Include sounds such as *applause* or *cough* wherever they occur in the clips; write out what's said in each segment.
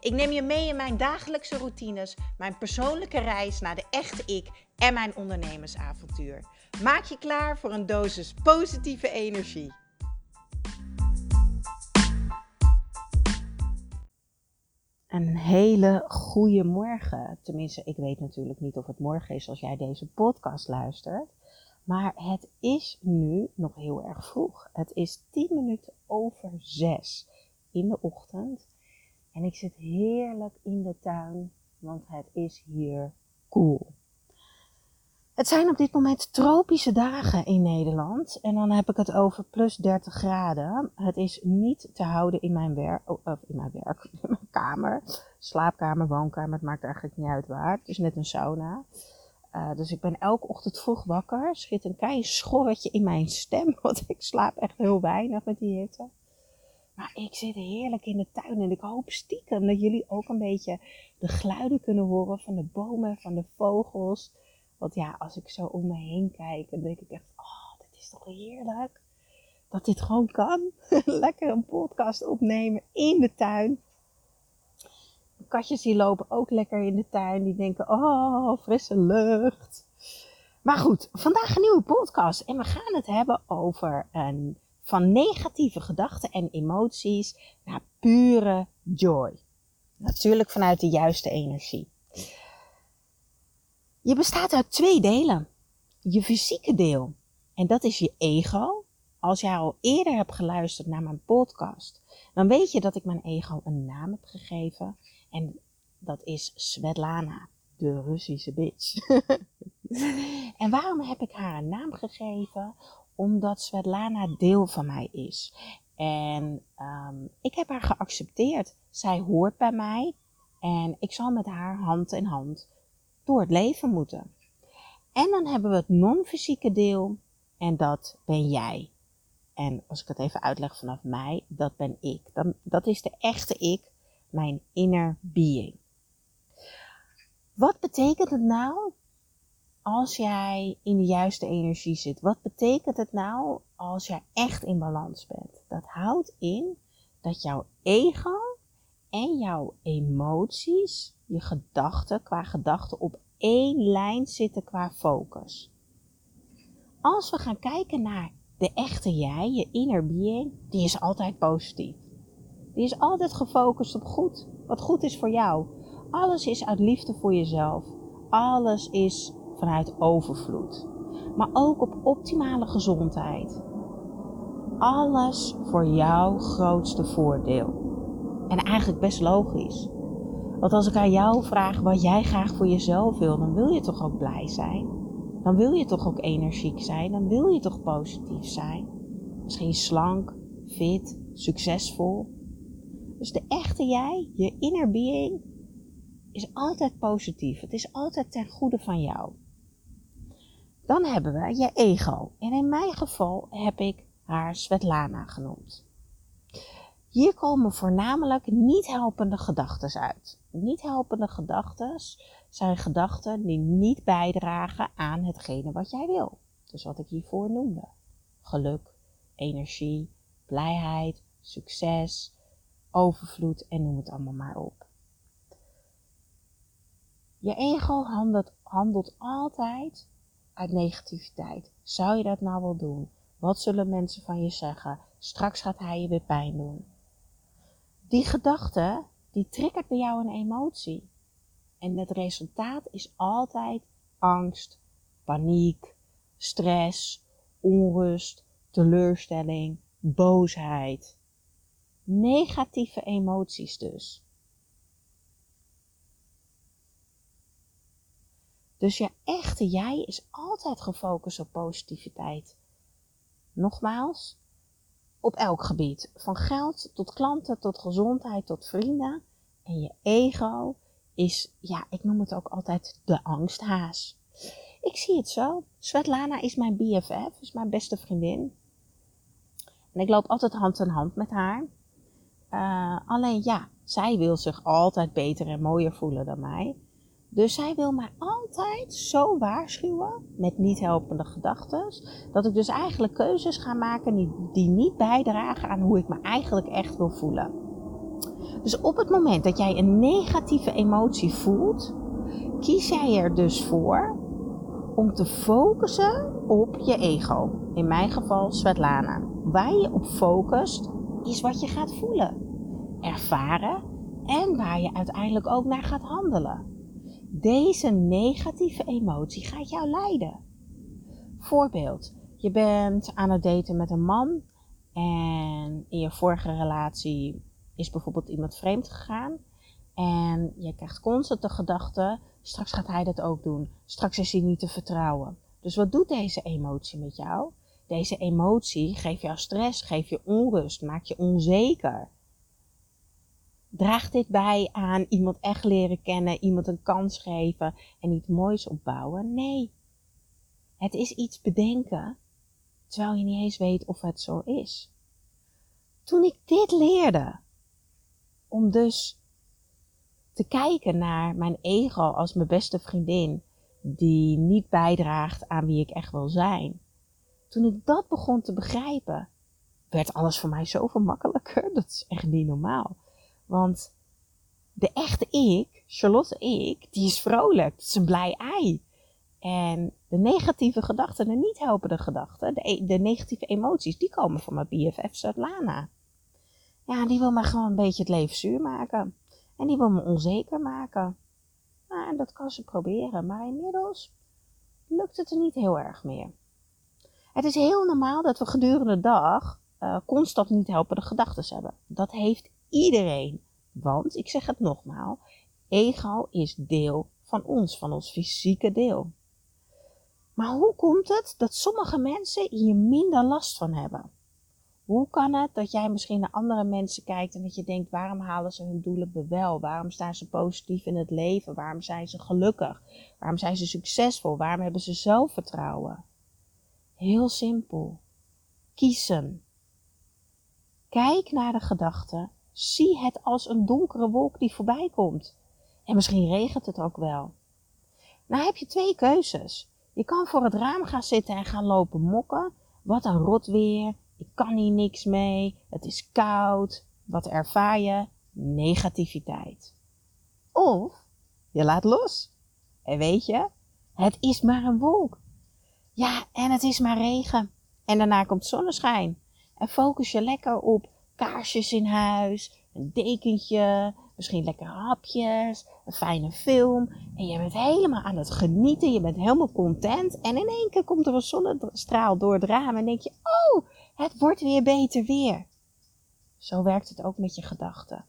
Ik neem je mee in mijn dagelijkse routines, mijn persoonlijke reis naar de echte ik en mijn ondernemersavontuur. Maak je klaar voor een dosis positieve energie. Een hele goede morgen. Tenminste, ik weet natuurlijk niet of het morgen is als jij deze podcast luistert. Maar het is nu nog heel erg vroeg. Het is 10 minuten over 6 in de ochtend. En ik zit heerlijk in de tuin, want het is hier cool. Het zijn op dit moment tropische dagen in Nederland. En dan heb ik het over plus 30 graden. Het is niet te houden in mijn werk, of in mijn werk, *laughs* in mijn kamer. Slaapkamer, woonkamer, het maakt eigenlijk niet uit waar. Het is net een sauna. Uh, dus ik ben elke ochtend vroeg wakker. Er schiet een klein schorretje in mijn stem, *laughs* want ik slaap echt heel weinig met die hitte. Maar ik zit heerlijk in de tuin en ik hoop stiekem dat jullie ook een beetje de geluiden kunnen horen van de bomen, van de vogels. Want ja, als ik zo om me heen kijk, dan denk ik echt, oh, dit is toch heerlijk. Dat dit gewoon kan. *laughs* Lekker een podcast opnemen in de tuin. Katjes die lopen ook lekker in de tuin. Die denken, oh, frisse lucht. Maar goed, vandaag een nieuwe podcast. En we gaan het hebben over een van negatieve gedachten en emoties naar pure joy. Natuurlijk vanuit de juiste energie. Je bestaat uit twee delen. Je fysieke deel, en dat is je ego. Als jij al eerder hebt geluisterd naar mijn podcast, dan weet je dat ik mijn ego een naam heb gegeven. En dat is Svetlana, de Russische bitch. *laughs* en waarom heb ik haar een naam gegeven? Omdat Svetlana deel van mij is. En um, ik heb haar geaccepteerd. Zij hoort bij mij en ik zal met haar hand in hand door het leven moeten. En dan hebben we het non-fysieke deel en dat ben jij. En als ik het even uitleg vanaf mij, dat ben ik. Dan, dat is de echte ik, mijn inner being. Wat betekent het nou als jij in de juiste energie zit. Wat betekent het nou als jij echt in balans bent? Dat houdt in dat jouw ego en jouw emoties, je gedachten, qua gedachten op één lijn zitten qua focus. Als we gaan kijken naar de echte jij, je inner being, die is altijd positief. Die is altijd gefocust op goed, wat goed is voor jou. Alles is uit liefde voor jezelf. Alles is vanuit overvloed, maar ook op optimale gezondheid. Alles voor jouw grootste voordeel. En eigenlijk best logisch. Want als ik aan jou vraag wat jij graag voor jezelf wil, dan wil je toch ook blij zijn? Dan wil je toch ook energiek zijn? Dan wil je toch positief zijn? Misschien slank, fit, succesvol. Dus de echte jij, je inner being, is altijd positief. Het is altijd ten goede van jou. Dan hebben we je ego. En in mijn geval heb ik haar Svetlana genoemd. Hier komen voornamelijk niet helpende gedachten uit. Niet helpende gedachten zijn gedachten die niet bijdragen aan hetgene wat jij wil. Dus wat ik hiervoor noemde. Geluk, energie, blijheid, succes, overvloed en noem het allemaal maar op. Je ego handelt, handelt altijd uit negativiteit. Zou je dat nou wel doen? Wat zullen mensen van je zeggen? Straks gaat hij je weer pijn doen. Die gedachte, die triggert bij jou een emotie. En het resultaat is altijd angst, paniek, stress, onrust, teleurstelling, boosheid. Negatieve emoties dus. Dus je echte jij is altijd gefocust op positiviteit. Nogmaals, op elk gebied. Van geld tot klanten, tot gezondheid, tot vrienden. En je ego is, ja, ik noem het ook altijd de angsthaas. Ik zie het zo. Svetlana is mijn BFF, is mijn beste vriendin. En ik loop altijd hand in hand met haar. Uh, alleen ja, zij wil zich altijd beter en mooier voelen dan mij. Dus zij wil mij altijd zo waarschuwen met niet helpende gedachten. Dat ik dus eigenlijk keuzes ga maken die, die niet bijdragen aan hoe ik me eigenlijk echt wil voelen. Dus op het moment dat jij een negatieve emotie voelt, kies jij er dus voor om te focussen op je ego. In mijn geval Svetlana. Waar je op focust is wat je gaat voelen, ervaren en waar je uiteindelijk ook naar gaat handelen. Deze negatieve emotie gaat jou leiden. Voorbeeld, je bent aan het daten met een man en in je vorige relatie is bijvoorbeeld iemand vreemd gegaan en je krijgt constant de gedachte, straks gaat hij dat ook doen, straks is hij niet te vertrouwen. Dus wat doet deze emotie met jou? Deze emotie geeft jou stress, geeft je onrust, maakt je onzeker. Draagt dit bij aan iemand echt leren kennen, iemand een kans geven en iets moois opbouwen? Nee. Het is iets bedenken, terwijl je niet eens weet of het zo is. Toen ik dit leerde, om dus te kijken naar mijn ego als mijn beste vriendin, die niet bijdraagt aan wie ik echt wil zijn. Toen ik dat begon te begrijpen, werd alles voor mij zoveel makkelijker. *laughs* Dat is echt niet normaal. Want de echte ik, Charlotte ik, die is vrolijk. Dat is een blij ei. En de negatieve gedachten, de niet helpende gedachten, de, e-, de negatieve emoties, die komen van mijn BFF Svetlana. Ja, die wil me gewoon een beetje het leven zuur maken. En die wil me onzeker maken. Nou, en dat kan ze proberen, maar inmiddels lukt het er niet heel erg meer. Het is heel normaal dat we gedurende de dag uh, constant niet helpende gedachten hebben. Dat heeft iedereen. Want, ik zeg het nogmaals, ego is deel van ons, van ons fysieke deel. Maar hoe komt het dat sommige mensen hier minder last van hebben? Hoe kan het dat jij misschien naar andere mensen kijkt en dat je denkt: waarom halen ze hun doelen wel? Waarom staan ze positief in het leven? Waarom zijn ze gelukkig? Waarom zijn ze succesvol? Waarom hebben ze zelfvertrouwen? Heel simpel. Kiezen. Kijk naar de gedachten Zie het als een donkere wolk die voorbij komt. En misschien regent het ook wel. Nou heb je twee keuzes. Je kan voor het raam gaan zitten en gaan lopen mokken. Wat een rot weer. Ik kan hier niks mee. Het is koud. Wat ervaar je? Negativiteit. Of je laat los. En weet je, het is maar een wolk. Ja, en het is maar regen. En daarna komt zonneschijn. En focus je lekker op kaarsjes in huis, een dekentje, misschien lekkere hapjes, een fijne film. En je bent helemaal aan het genieten, je bent helemaal content. En in één keer komt er een zonnestraal door het raam en denk je, oh, het wordt weer beter weer. Zo werkt het ook met je gedachten.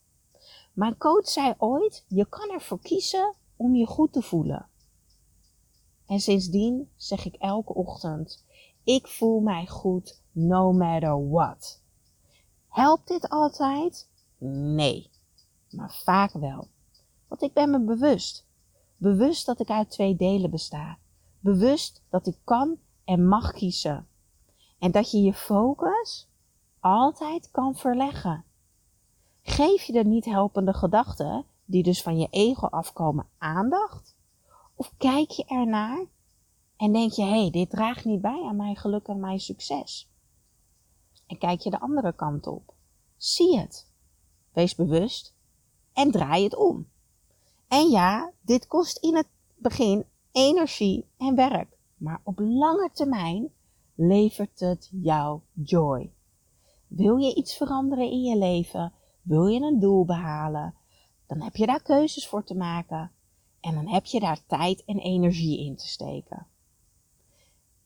Mijn coach zei ooit, je kan ervoor kiezen om je goed te voelen. En sindsdien zeg ik elke ochtend, ik voel mij goed no matter what. Helpt dit altijd? Nee, maar vaak wel. Want ik ben me bewust. Bewust dat ik uit twee delen besta. Bewust dat ik kan en mag kiezen. En dat je je focus altijd kan verleggen. Geef je de niet helpende gedachten, die dus van je ego afkomen, aandacht? Of kijk je ernaar en denk je, hé, hey, dit draagt niet bij aan mijn geluk en mijn succes? En kijk je de andere kant op. Zie het. Wees bewust en draai het om. En ja, dit kost in het begin energie en werk, maar op lange termijn levert het jou joy. Wil je iets veranderen in je leven? Wil je een doel behalen? Dan heb je daar keuzes voor te maken en dan heb je daar tijd en energie in te steken.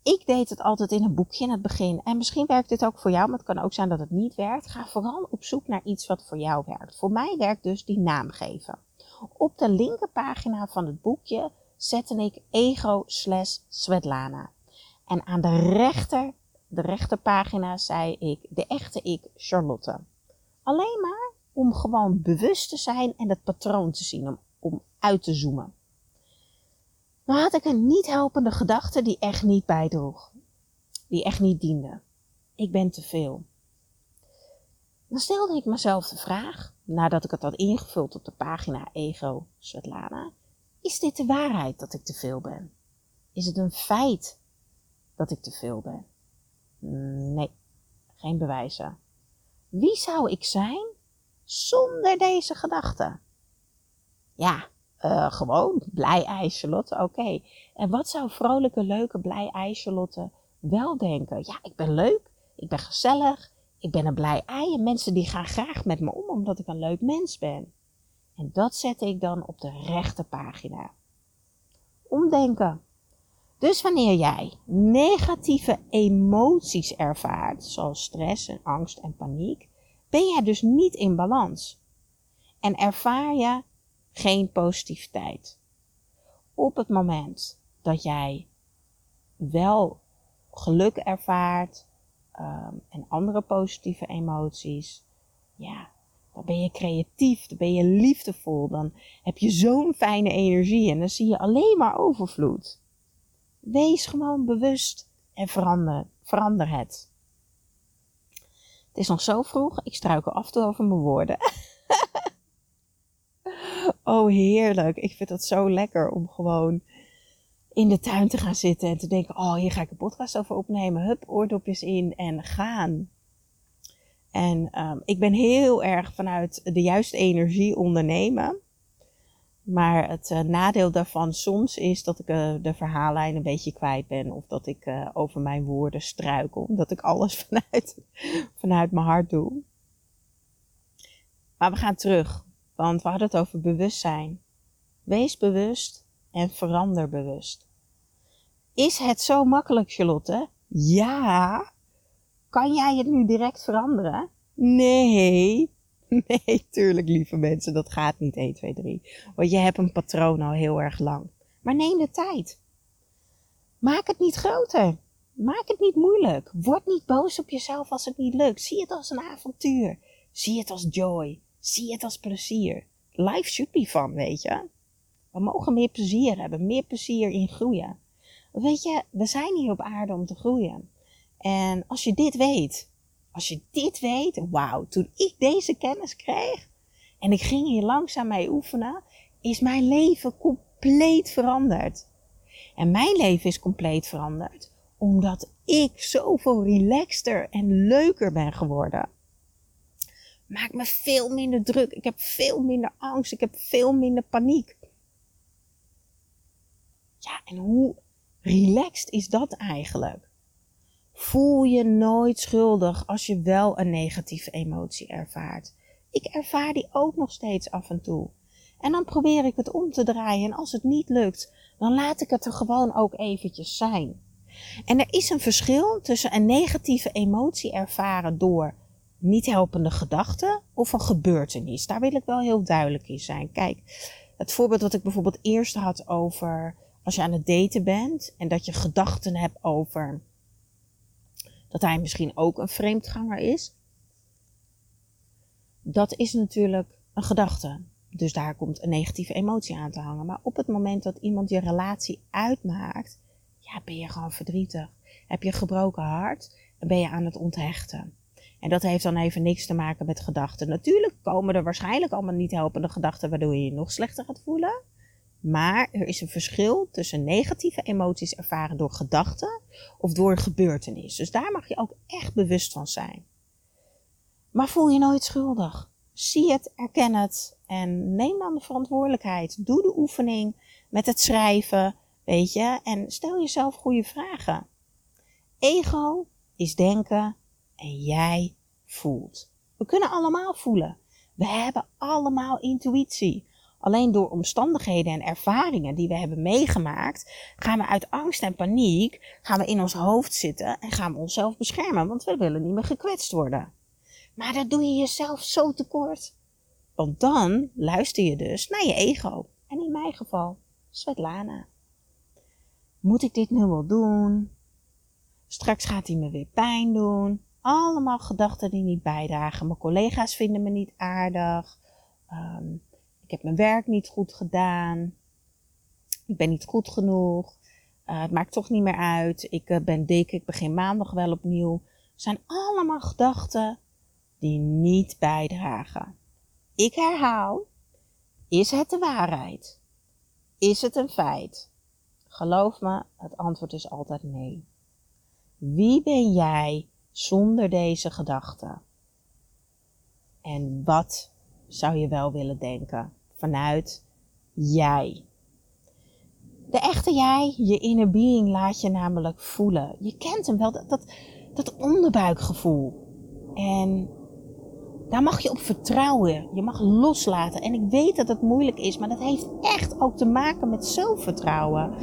Ik deed het altijd in een boekje in het begin. En misschien werkt dit ook voor jou, maar het kan ook zijn dat het niet werkt. Ga vooral op zoek naar iets wat voor jou werkt. Voor mij werkt dus die naam geven. Op de linkerpagina van het boekje zette ik ego slash Svetlana. En aan de rechter, de rechterpagina zei ik de echte ik Charlotte. Alleen maar om gewoon bewust te zijn en het patroon te zien, om, om uit te zoomen. Dan had ik een niet helpende gedachte die echt niet bijdroeg. Die echt niet diende. Ik ben te veel. Dan stelde ik mezelf de vraag, nadat ik het had ingevuld op de pagina Ego Svetlana, is dit de waarheid dat ik te veel ben? Is het een feit dat ik te veel ben? Nee, geen bewijzen. Wie zou ik zijn zonder deze gedachte? Ja, uh, gewoon blij ijsjelotte, oké. En wat zou vrolijke, leuke, blij ijsjelotte wel denken? Ja, ik ben leuk, ik ben gezellig, ik ben een blij ei en mensen die gaan graag met me om omdat ik een leuk mens ben. En dat zet ik dan op de rechte pagina. Omdenken. Dus wanneer jij negatieve emoties ervaart, zoals stress en angst en paniek, ben jij dus niet in balans. En ervaar je geen positiviteit. Op het moment dat jij wel geluk ervaart um, en andere positieve emoties, ja, dan ben je creatief, dan ben je liefdevol, dan heb je zo'n fijne energie en dan zie je alleen maar overvloed. Wees gewoon bewust en verander, verander het. Het is nog zo vroeg, ik struikel af toe over mijn woorden. *laughs* oh, heerlijk. Ik vind het zo lekker om gewoon in de tuin te gaan zitten en te denken: oh, hier ga ik een podcast over opnemen. Hup, oordopjes in en gaan. En um, ik ben heel erg vanuit de juiste energie ondernemen. Maar het uh, nadeel daarvan soms is dat ik uh, de verhaallijn een beetje kwijt ben. Of dat ik uh, over mijn woorden struikel. Omdat ik alles *laughs* vanuit, vanuit mijn hart doe. Maar we gaan terug. Want we hadden het over bewustzijn. Wees bewust en verander bewust. Is het zo makkelijk, Charlotte? Ja. Kan jij het nu direct veranderen? Nee. *laughs* Nee, tuurlijk, lieve mensen, dat gaat niet 1, 2, 3. Want je hebt een patroon al heel erg lang. Maar neem de tijd. Maak het niet groter. Maak het niet moeilijk. Word niet boos op jezelf als het niet lukt. Zie het als een avontuur. Zie het als joy. Zie het als plezier. Life should be fun, weet je. We mogen meer plezier hebben, meer plezier in groeien. Weet je, we zijn hier op aarde om te groeien. En als je dit weet, als je dit weet, wauw, toen ik deze kennis kreeg en ik ging hier langzaam mee oefenen, is mijn leven compleet veranderd. En mijn leven is compleet veranderd omdat ik zoveel relaxter en leuker ben geworden. Maak me veel minder druk. Ik heb veel minder angst. Ik heb veel minder paniek. Ja, en hoe relaxed is dat eigenlijk? Voel je nooit schuldig als je wel een negatieve emotie ervaart. Ik ervaar die ook nog steeds af en toe. En dan probeer ik het om te draaien. En als het niet lukt, dan laat ik het er gewoon ook eventjes zijn. En er is een verschil tussen een negatieve emotie ervaren door niet helpende gedachten of een gebeurtenis. Daar wil ik wel heel duidelijk in zijn. Kijk, het voorbeeld wat ik bijvoorbeeld eerst had over als je aan het daten bent en dat je gedachten hebt over dat hij misschien ook een vreemdganger is. Dat is natuurlijk een gedachte. Dus daar komt een negatieve emotie aan te hangen. Maar op het moment dat iemand je relatie uitmaakt, ja, ben je gewoon verdrietig. Heb je een gebroken hart en ben je aan het onthechten. En dat heeft dan even niks te maken met gedachten. Natuurlijk komen er waarschijnlijk allemaal niet helpende gedachten waardoor je je nog slechter gaat voelen. Maar er is een verschil tussen negatieve emoties ervaren door gedachten of door een gebeurtenis. Dus daar mag je ook echt bewust van zijn. Maar voel je nooit schuldig. Zie het, erken het en neem dan de verantwoordelijkheid. Doe de oefening met het schrijven, weet je, en stel jezelf goede vragen. Ego is denken en jij voelt. We kunnen allemaal voelen. We hebben allemaal intuïtie. Alleen door omstandigheden en ervaringen die we hebben meegemaakt, gaan we uit angst en paniek, gaan we in ons hoofd zitten en gaan we onszelf beschermen, want we willen niet meer gekwetst worden. Maar dat doe je jezelf zo tekort. Want dan luister je dus naar je ego. En in mijn geval, Svetlana. Moet ik dit nu wel doen? Straks gaat hij me weer pijn doen. Allemaal gedachten die niet bijdragen. Mijn collega's vinden me niet aardig. Um, ik heb mijn werk niet goed gedaan. ik ben niet goed genoeg, uh, het maakt toch niet meer uit, ik uh, ben dik, ik begin maandag wel opnieuw. zijn allemaal gedachten die niet bijdragen. Ik herhaal, is het de waarheid? Is het een feit? Geloof me, het antwoord is altijd nee. Wie ben jij zonder deze gedachten? En wat zou je wel willen denken vanuit jij? De echte jij, je inner being, laat je namelijk voelen. Je kent hem wel, dat, dat, dat onderbuikgevoel. En daar mag je op vertrouwen. Je mag loslaten. En ik weet dat het moeilijk is, maar dat heeft echt ook te maken met zelfvertrouwen.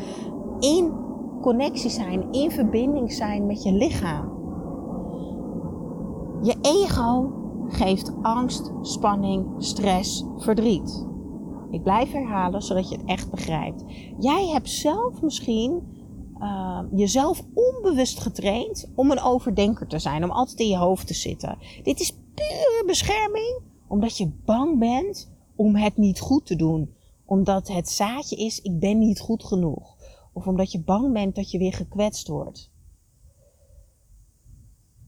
In connectie zijn, in verbinding zijn met je lichaam. Je ego geeft angst, spanning, stress, verdriet. Ik blijf herhalen zodat je het echt begrijpt. Jij hebt zelf misschien uh, jezelf onbewust getraind om een overdenker te zijn, om altijd in je hoofd te zitten. Dit is pure bescherming, omdat je bang bent om het niet goed te doen. Omdat het zaadje is, ik ben niet goed genoeg. Of omdat je bang bent dat je weer gekwetst wordt.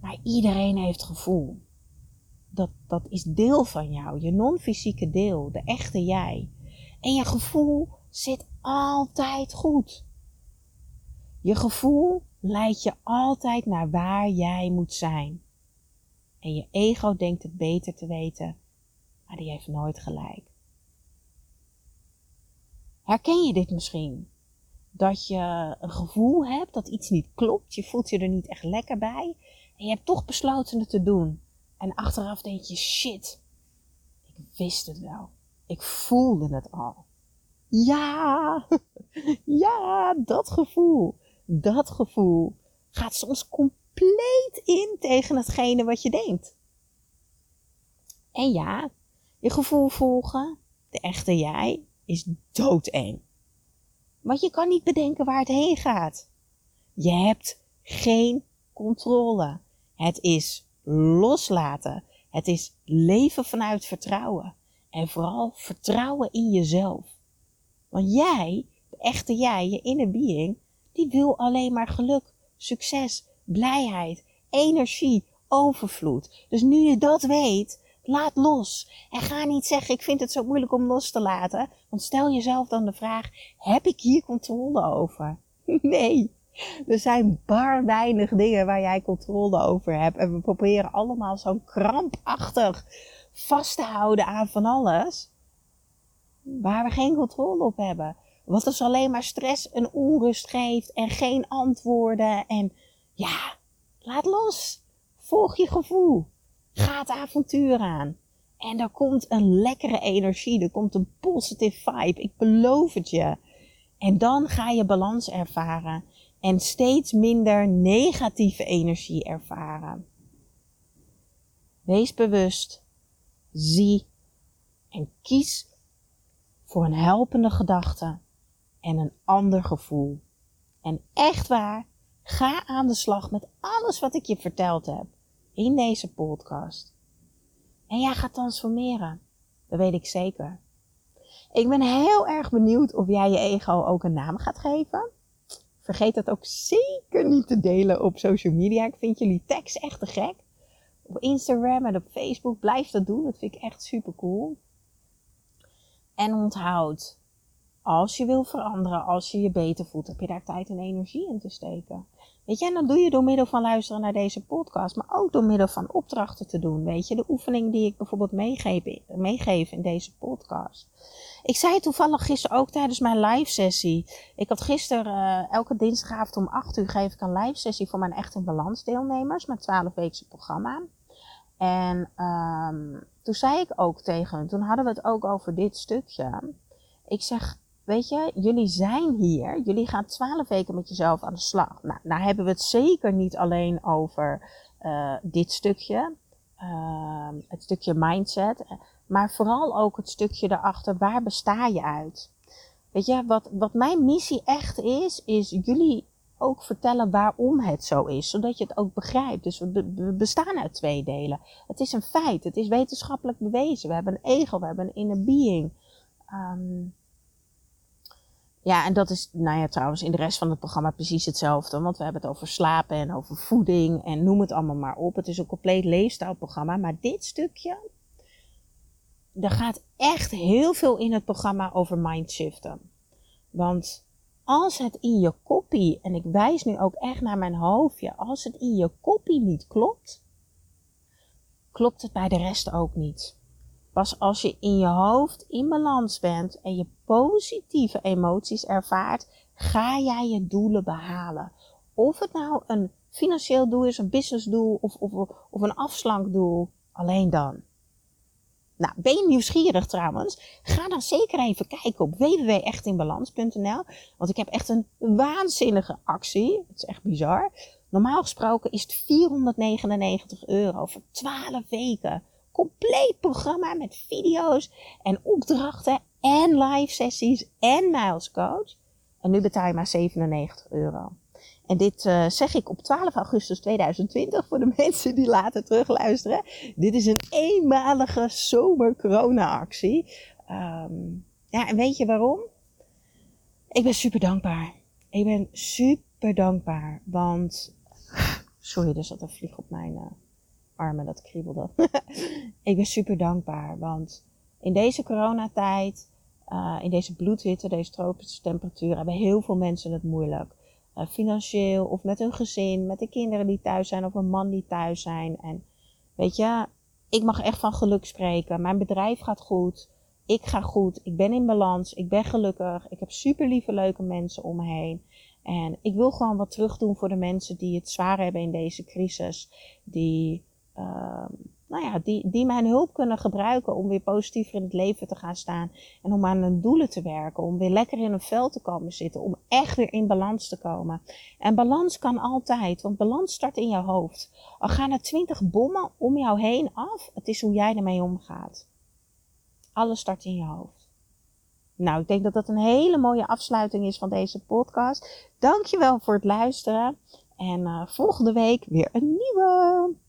Maar iedereen heeft gevoel. Dat, dat is deel van jou, je non-fysieke deel, de echte jij. En je gevoel zit altijd goed. Je gevoel leidt je altijd naar waar jij moet zijn. En je ego denkt het beter te weten, maar die heeft nooit gelijk. Herken je dit misschien? Dat je een gevoel hebt dat iets niet klopt, je voelt je er niet echt lekker bij en je hebt toch besloten het te doen. En achteraf denk je, shit, ik wist het wel. Ik voelde het al. Ja, *laughs* ja, dat gevoel, dat gevoel gaat soms compleet in tegen hetgene wat je denkt. En ja, je gevoel volgen, de echte jij, is doodeng. Want je kan niet bedenken waar het heen gaat. Je hebt geen controle. Het is loslaten. Het is leven vanuit vertrouwen. En vooral vertrouwen in jezelf. Want jij, de echte jij, je inner being, die wil alleen maar geluk, succes, blijheid, energie, overvloed. Dus nu je dat weet, laat los. En ga niet zeggen, ik vind het zo moeilijk om los te laten. Want stel jezelf dan de vraag, heb ik hier controle over? *laughs* Nee. Er zijn bar weinig dingen waar jij controle over hebt. En we proberen allemaal zo'n krampachtig vast te houden aan van alles. Waar we geen controle op hebben. Wat dus alleen maar stress en onrust geeft en geen antwoorden. En ja, laat los. Volg je gevoel. Ga het avontuur aan. En er komt een lekkere energie. Er komt een positive vibe. Ik beloof het je. En dan ga je balans ervaren. En steeds minder negatieve energie ervaren. Wees bewust. Zie. En kies voor een helpende gedachte en een ander gevoel. En echt waar, ga aan de slag met alles wat ik je verteld heb in deze podcast. En jij gaat transformeren. Dat weet ik zeker. Ik ben heel erg benieuwd of jij je ego ook een naam gaat geven. Vergeet dat ook zeker niet te delen op social media. Ik vind jullie tekst echt te gek. Op Instagram en op Facebook blijf dat doen. Dat vind ik echt super cool. En onthoud, als je wil veranderen, als je je beter voelt, heb je daar tijd en energie in te steken. Weet je, en dat doe je door middel van luisteren naar deze podcast, maar ook door middel van opdrachten te doen. Weet je, de oefening die ik bijvoorbeeld meegeef, in deze podcast. Ik zei toevallig gisteren ook tijdens mijn live sessie. Ik had gisteren, uh, elke dinsdagavond om 8 uur, geef ik een live sessie voor mijn Echt in Balans deelnemers met 12 weekse programma. En um, toen zei ik ook tegen hen, toen hadden we het ook over dit stukje. Ik zeg, weet je, jullie zijn hier, jullie gaan twaalf weken met jezelf aan de slag. Nou, nou hebben we het zeker niet alleen over uh, dit stukje, uh, het stukje mindset, maar vooral ook het stukje daarachter, waar besta je uit? Weet je, wat, wat mijn missie echt is, is jullie ook vertellen waarom het zo is, zodat je het ook begrijpt. Dus we, bestaan uit twee delen. Het is een feit, het is wetenschappelijk bewezen. We hebben een ego, we hebben een inner being. Um, Ja, en dat is, nou ja, trouwens in de rest van het programma precies hetzelfde. Want we hebben het over slapen en over voeding en noem het allemaal maar op. Het is een compleet leefstijlprogramma. Maar dit stukje, er gaat echt heel veel in het programma over mindshiften. Want als het in je koppie, en ik wijs nu ook echt naar mijn hoofdje, als het in je koppie niet klopt, klopt het bij de rest ook niet. Pas als je in je hoofd in balans bent en je positieve emoties ervaart, ga jij je doelen behalen. Of het nou een financieel doel is, een businessdoel of, of, of een afslankdoel, alleen dan. Nou, ben je nieuwsgierig trouwens? Ga dan zeker even kijken op www.echtinbalans.nl. Want ik heb echt een waanzinnige actie. Het is echt bizar. Normaal gesproken is het 499 euro voor 12 weken. Compleet programma met video's en opdrachten en live sessies en Miles Coach. En nu betaal je maar 97 euro. En dit uh, zeg ik op 12 augustus 2020 voor de *laughs* mensen die later terugluisteren. Dit is een eenmalige zomer-corona-actie. Um, ja, en weet je waarom? Ik ben super dankbaar. Ik ben super dankbaar, want. *laughs* Sorry, er zat een vlieg op mijn uh, armen, dat kriebelde. *laughs* ik ben super dankbaar, want in deze coronatijd, uh, in deze bloedhitte, deze tropische temperatuur, hebben heel veel mensen het moeilijk. Uh, financieel of met hun gezin, met de kinderen die thuis zijn of een man die thuis zijn. En weet je, ik mag echt van geluk spreken. Mijn bedrijf gaat goed. Ik ga goed. Ik ben in balans. Ik ben gelukkig. Ik heb super lieve, leuke mensen om me heen. En ik wil gewoon wat terug doen voor de mensen die het zwaar hebben in deze crisis. Die uh, nou ja, die, die mijn hulp kunnen gebruiken om weer positiever in het leven te gaan staan. En om aan hun doelen te werken. Om weer lekker in een vel te komen zitten. Om echt weer in balans te komen. En balans kan altijd, want balans start in jouw hoofd. Al gaan er twintig bommen om jou heen af, het is hoe jij ermee omgaat. Alles start in je hoofd. Nou, ik denk dat dat een hele mooie afsluiting is van deze podcast. Dankjewel voor het luisteren. En uh, volgende week weer een nieuwe.